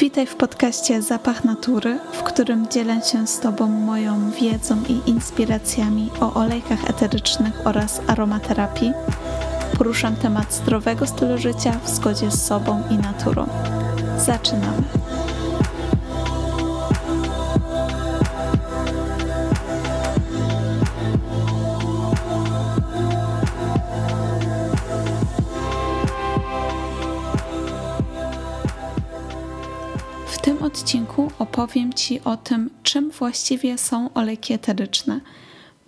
Witaj w podcaście Zapach Natury, w którym dzielę się z Tobą moją wiedzą i inspiracjami o olejkach eterycznych oraz aromaterapii. Poruszam temat zdrowego stylu życia w zgodzie z sobą i naturą. Zaczynamy. Odcinku opowiem Ci o tym, czym właściwie są olejki eteryczne,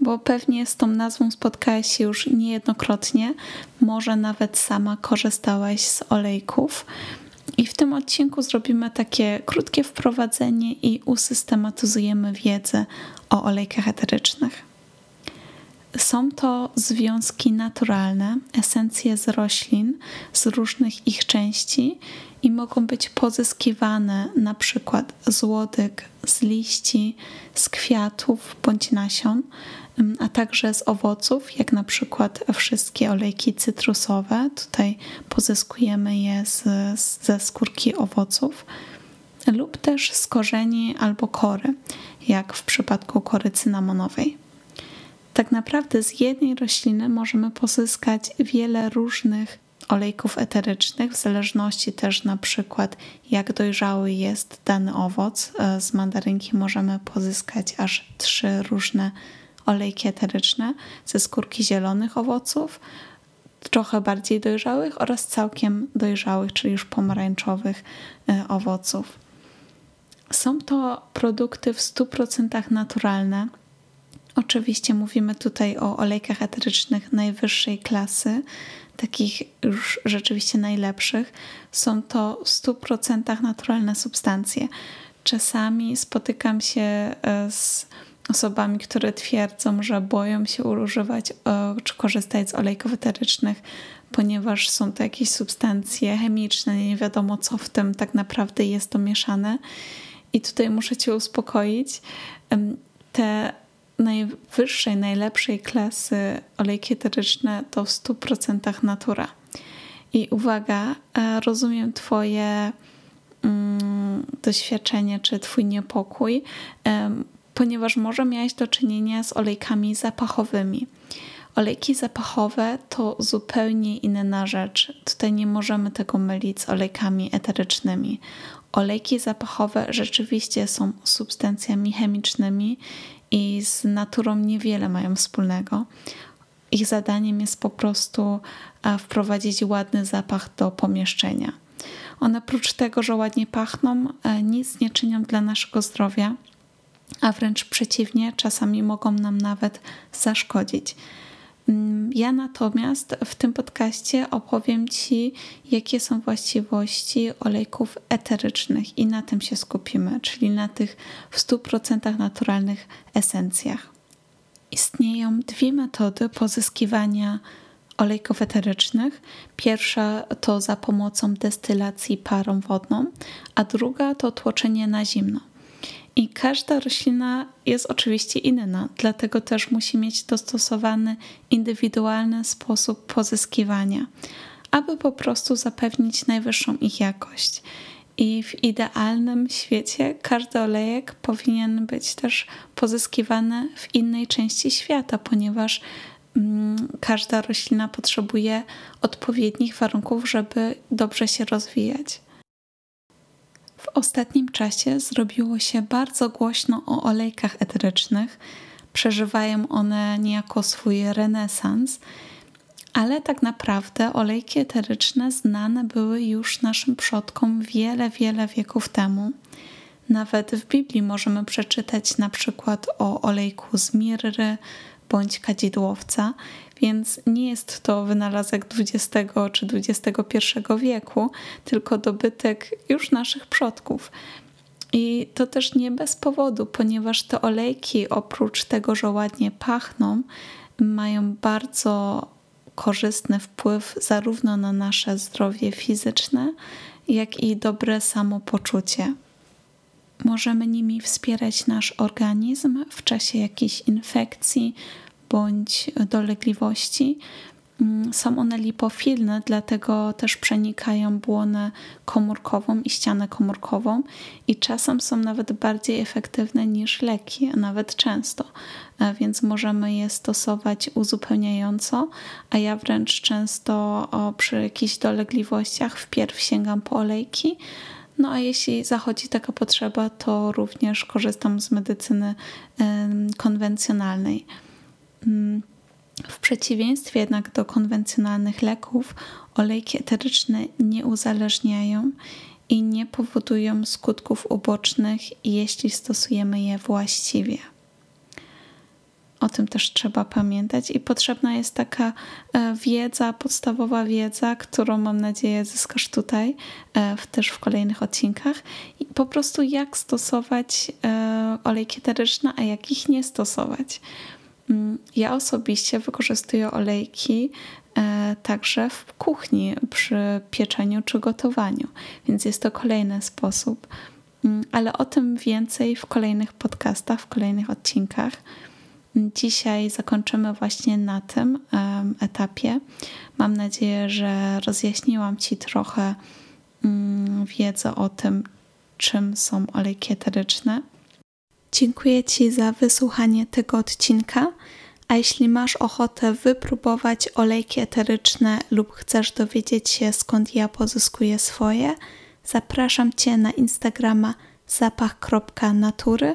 bo pewnie z tą nazwą spotkałaś się już niejednokrotnie, może nawet sama korzystałaś z olejków. I w tym odcinku zrobimy takie krótkie wprowadzenie i usystematyzujemy wiedzę o olejkach eterycznych. Są to związki naturalne, esencje z roślin, z różnych ich części i mogą być pozyskiwane na przykład z łodyg, z liści, z kwiatów bądź nasion, mm, a także z owoców, jak na przykład wszystkie olejki cytrusowe. Tutaj pozyskujemy je z, ze skórki owoców lub też z korzeni albo kory, jak w przypadku kory cynamonowej. Tak naprawdę z jednej rośliny możemy pozyskać wiele różnych olejków eterycznych, w zależności też na przykład jak dojrzały jest dany owoc. E, z mandarynki możemy pozyskać aż trzy różne olejki eteryczne ze skórki zielonych owoców, trochę bardziej dojrzałych oraz całkiem dojrzałych, czyli już pomarańczowych e, owoców. Są to produkty w 100% naturalne. Oczywiście mówimy tutaj o olejkach eterycznych najwyższej klasy, takich już rzeczywiście najlepszych, są to w 100% naturalne substancje. Czasami spotykam się e, z osobami, które twierdzą, że boją się używać e, czy korzystać z olejków eterycznych, ponieważ są to jakieś substancje chemiczne, nie wiadomo co w tym tak naprawdę jest to mieszane. I tutaj muszę Cię uspokoić. Te najwyższej, najlepszej klasy olejki eteryczne to w 100% natura. I uwaga, e, rozumiem Twoje mm, doświadczenie czy Twój niepokój, ponieważ może miałeś do czynienia z olejkami zapachowymi. Olejki zapachowe to zupełnie inna rzecz. Tutaj nie możemy tego mylić z olejkami eterycznymi. Olejki zapachowe rzeczywiście są substancjami chemicznymi i z naturą niewiele mają wspólnego. Ich zadaniem jest po prostu wprowadzić ładny zapach do pomieszczenia. One oprócz tego, że ładnie pachną, e, nic nie czynią dla naszego zdrowia, a wręcz przeciwnie, czasami mogą nam nawet zaszkodzić. Mm, ja natomiast w tym podcaście opowiem Ci, jakie są właściwości olejków eterycznych i na tym się skupimy, czyli na tych w 100% naturalnych esencjach. Istnieją dwie metody pozyskiwania olejków eterycznych. Pierwsza to za pomocą destylacji parą wodną, a druga to tłoczenie na zimno. I każda roślina jest oczywiście inna, dlatego też musi mieć dostosowany, indywidualny sposób pozyskiwania, aby po prostu zapewnić najwyższą ich jakość. I w idealnym świecie każdy olejek powinien być też pozyskiwany w innej części świata, ponieważ mm, każda roślina potrzebuje odpowiednich warunków, żeby dobrze się rozwijać. Ostatnim czasie zrobiło się bardzo głośno o olejkach eterycznych. Przeżywają one niejako swój renesans, ale tak naprawdę olejki eteryczne znane były już naszym przodkom wiele, wiele wieków temu. Nawet w Biblii możemy przeczytać na przykład o olejku z mirry bądź kadzidłowca, więc nie jest to wynalazek XX czy XXI wieku, tylko dobytek już naszych przodków. I to też nie bez powodu, ponieważ te olejki, oprócz tego, że ładnie pachną, mają bardzo korzystny wpływ zarówno na nasze zdrowie fizyczne, jak i dobre samopoczucie. Możemy nimi wspierać nasz organizm w czasie jakichś infekcji bądź dolegliwości. Mm, są one lipofilne, dlatego też przenikają błonę komórkową i ścianę komórkową i czasem są nawet bardziej efektywne niż leki, a nawet często, e, więc możemy je stosować uzupełniająco, a ja wręcz często przy jakichś dolegliwościach wpierw sięgam po olejki, no a jeśli zachodzi taka potrzeba, to również korzystam z medycyny konwencjonalnej. Mm, w przeciwieństwie jednak do konwencjonalnych leków, olejki eteryczne nie uzależniają i nie powodują skutków ubocznych, jeśli stosujemy je właściwie. O tym też trzeba pamiętać i potrzebna jest taka e, wiedza, podstawowa wiedza, którą mam nadzieję zyskasz tutaj, e, też w kolejnych odcinkach. I po prostu jak stosować e, olejki eteryczne, a jak ich nie stosować. Mm, ja osobiście wykorzystuję olejki także w kuchni przy pieczeniu czy gotowaniu, więc jest to kolejny sposób. Mm, ale o tym więcej w kolejnych podcastach, w kolejnych odcinkach. Dzisiaj zakończymy właśnie na tym etapie. Mam nadzieję, że rozjaśniłam Ci trochę mm, wiedzę o tym, czym są olejki eteryczne. Dziękuję Ci za wysłuchanie tego odcinka. A jeśli masz ochotę wypróbować olejki eteryczne lub chcesz dowiedzieć się skąd ja pozyskuję swoje, zapraszam Cię na Instagrama zapach.natury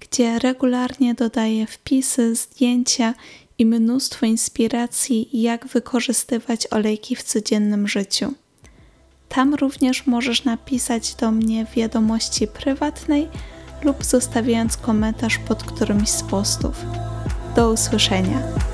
gdzie regularnie dodaję wpisy, zdjęcia i mnóstwo inspiracji, jak wykorzystywać olejki w codziennym życiu. Tam również możesz napisać do mnie wiadomości prywatnej lub zostawiając komentarz pod którymś z postów. Do usłyszenia.